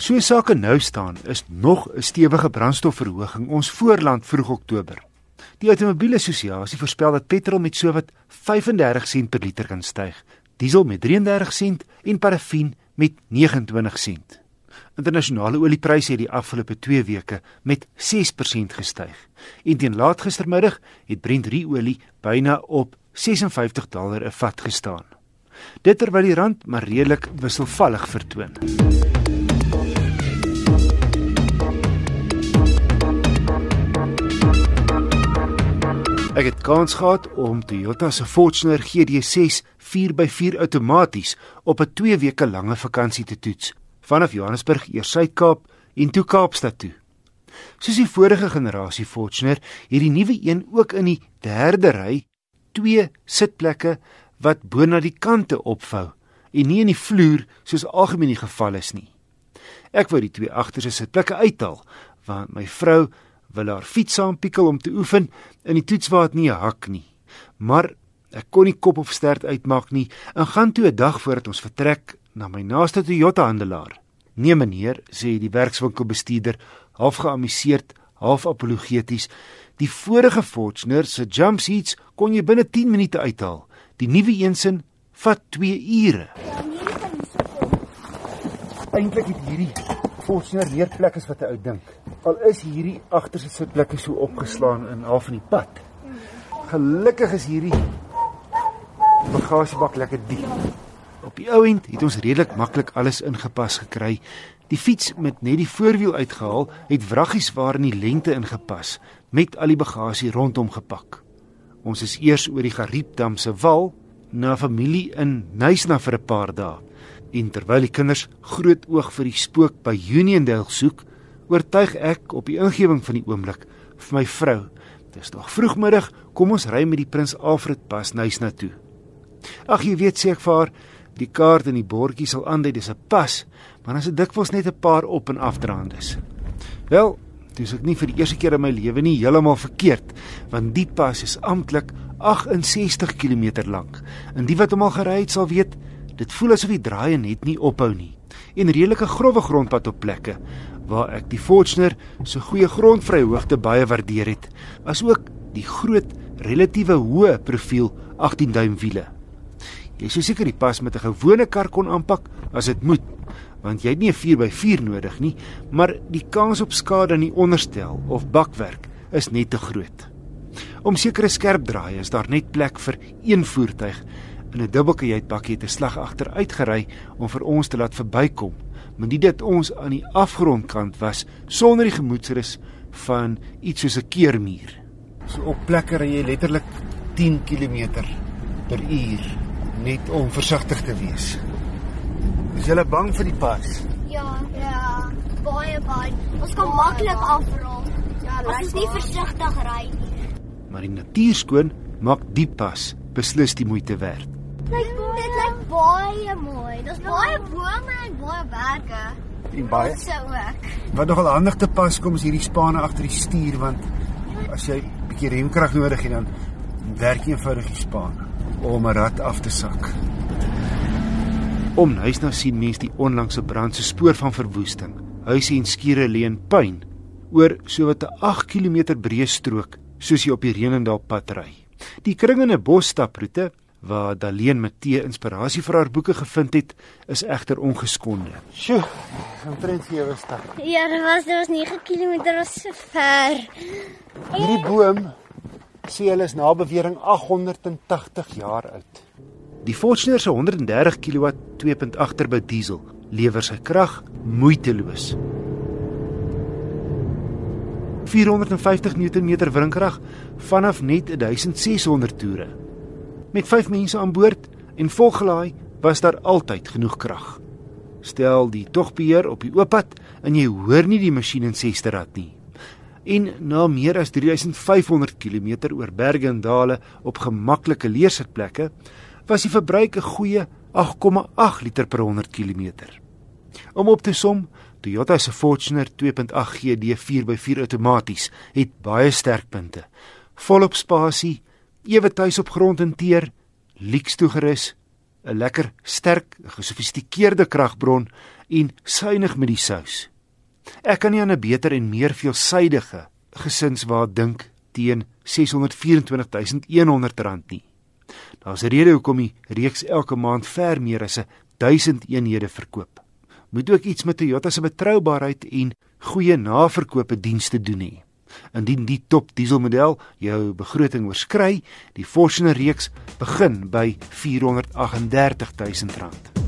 So sake nou staan, is nog 'n stewige brandstofverhoging ons voorland vroeg Oktober. Die Automobielassosiasie voorspel dat petrol met sowat 35 sent per liter kan styg, diesel met 33 sent en parafin met 29 sent. Internasionale oliepryse het die afgelope 2 weke met 6% gestyg. En teen laat gistermiddag het Brent olie byna op 56 dollar 'n vat gestaan. Dit terwyl die rand maar redelik wisselvallig vertoon. Ek het kans gehad om Toyota se Fortuner GD6 4x4 outomaties op 'n 2 weke lange vakansie te toets vanaf Johannesburg eers Suid-Kaap en toe Kaapstad toe. Soos die vorige generasie Fortuner, het die nuwe een ook in die derde ry twee sitplekke wat bo na die kante opvou en nie in die vloer soos algemeen die geval is nie. Ek wou die twee agterste sitplekke uithaal want my vrou wil haar fiets saampikkel om te oefen in die toets waar dit nie hak nie. Maar ek kon nie kop of stert uitmaak nie en gaan toe 'n dag voordat ons vertrek na my naaste Toyota handelaar. Nee meneer, sê die werkswinkelbestuurder, half geamuseerd, half apologeties. Die vorige Fortuner se jump seats kon jy binne 10 minute uithaal. Die nuwe eensin vat 2 ure. Eintlik het hierdie Fortuner meer plek as wat 'n ou dink. Al is hierdie agterste sitplekke so opgeslaan in half van die pad. Gelukkig is hierdie bagasiebak lekker diep. Op die ou end het ons redelik maklik alles ingepas gekry. Die fiets met net die voorwiel uitgehaal, het wraggies waar in die lengte ingepas met al die bagasie rondom gepak. Ons is eers oor die Gariepdam se wal na familie in Nysna vir 'n paar dae. En terwyl die kinders groot oog vir die spook by Uniondale soek, oortuig ek op die ingewing van die oomblik vir my vrou. Dis nog vroegmiddag, kom ons ry met die Prins Alfred pas Nysna toe. Ag jy weet sê ek vir haar, Die kaart en die bordjie sal aandui dis 'n pas, maar as dit dikwels net 'n paar op en afdraandes. Wel, dis ek nie vir die eerste keer in my lewe nie heeltemal verkeerd, want die pas is amptelik 68 km lank. En die wat hom al gery het sal weet, dit voel asof die draaie net nie ophou nie. En redelike grouwe grondpad op plekke waar ek die Fortuner se goeie grondvryhoogte baie waardeer het, asook die groot relatiewe hoë profiel 18 duim wiele. Jy sou seker die pas met 'n gewone kar kon aanpak as dit moet, want jy het nie 'n 4x4 nodig nie, maar die kans op skade aan die onderstel of bakwerk is net te groot. Om sekere skerp draaie is daar net plek vir een voertuig in 'n dubbelkajuitbakkie te slag agteruit gery om vir ons te laat verbykom, maar nie dit ons aan die afgrondkant was sonder die gemoedsrus van iets soos 'n keermuur. So op plekke ry jy letterlik 10 km per uur net om versigtig te wees. Is jy bang vir die pas? Ja, ja, baie baie. Ons kan maklik afrol. Ja, ons is nie versigtig ry nie. Maar die natuurskoon maak die pas beslis die moeite werd. Lyk lyk baie mooi. Daar's baie bome en baie berge. En baie se ook. Wat nogal handig te pas kom is hierdie spanne agter die stuur want as jy bietjie remkrag nodig het dan werk jy eenvoudig die spanne om 'n rat af te sak. Om huis nou sien mens die onlangse brand se spoor van verwoesting. Huise en skure lê in puin oor sowat 'n 8 km breë strook soos jy op die Renendal pad ry. Die kringende bosstaproete waar Daleen Matee inspirasie vir haar boeke gevind het, is egter ongeskonde. Sjoe, omtrent 7 stap. Ja, dit was dit was 9 km of so ver. Hierdie boom sê hulle is na bewering 880 jaar oud. Die Fortuner se 130 kW 2.8 turbo diesel lewer sy krag moeiteloos. 450 Nm wrinkrag vanaf net 1600 toere. Met 5 mense aan boord en volgelaai was daar altyd genoeg krag. Stel die togbeheer op die oop pad en jy hoor nie die masjien in sesde rad nie en na meer as 3500 km oor berge en dale op gemaklike leersitplekke was die verbruik 'n goeie 8,8 liter per 100 km. Om op te som, Toyota se Fortuner 2.8 GD 4x4 outomaties het baie sterk punte. Volop spasie, ewe tuis op grond en teer, lyks toegerus, 'n lekker sterk, gesofistikeerde kragbron en suinig met die sous. Ek kan nie aan 'n beter en meer veelsidige gesinswaar dink teen R624100 nie. Daar's 'n rede hoekom die reeks elke maand ver meer as 1000 eenhede verkoop. Moet ook iets met Toyota se betroubaarheid en goeie naverkope dienste doen hê. Indien die top dieselmodel jou begroting oorskry, die Fortuner reeks begin by R438 000.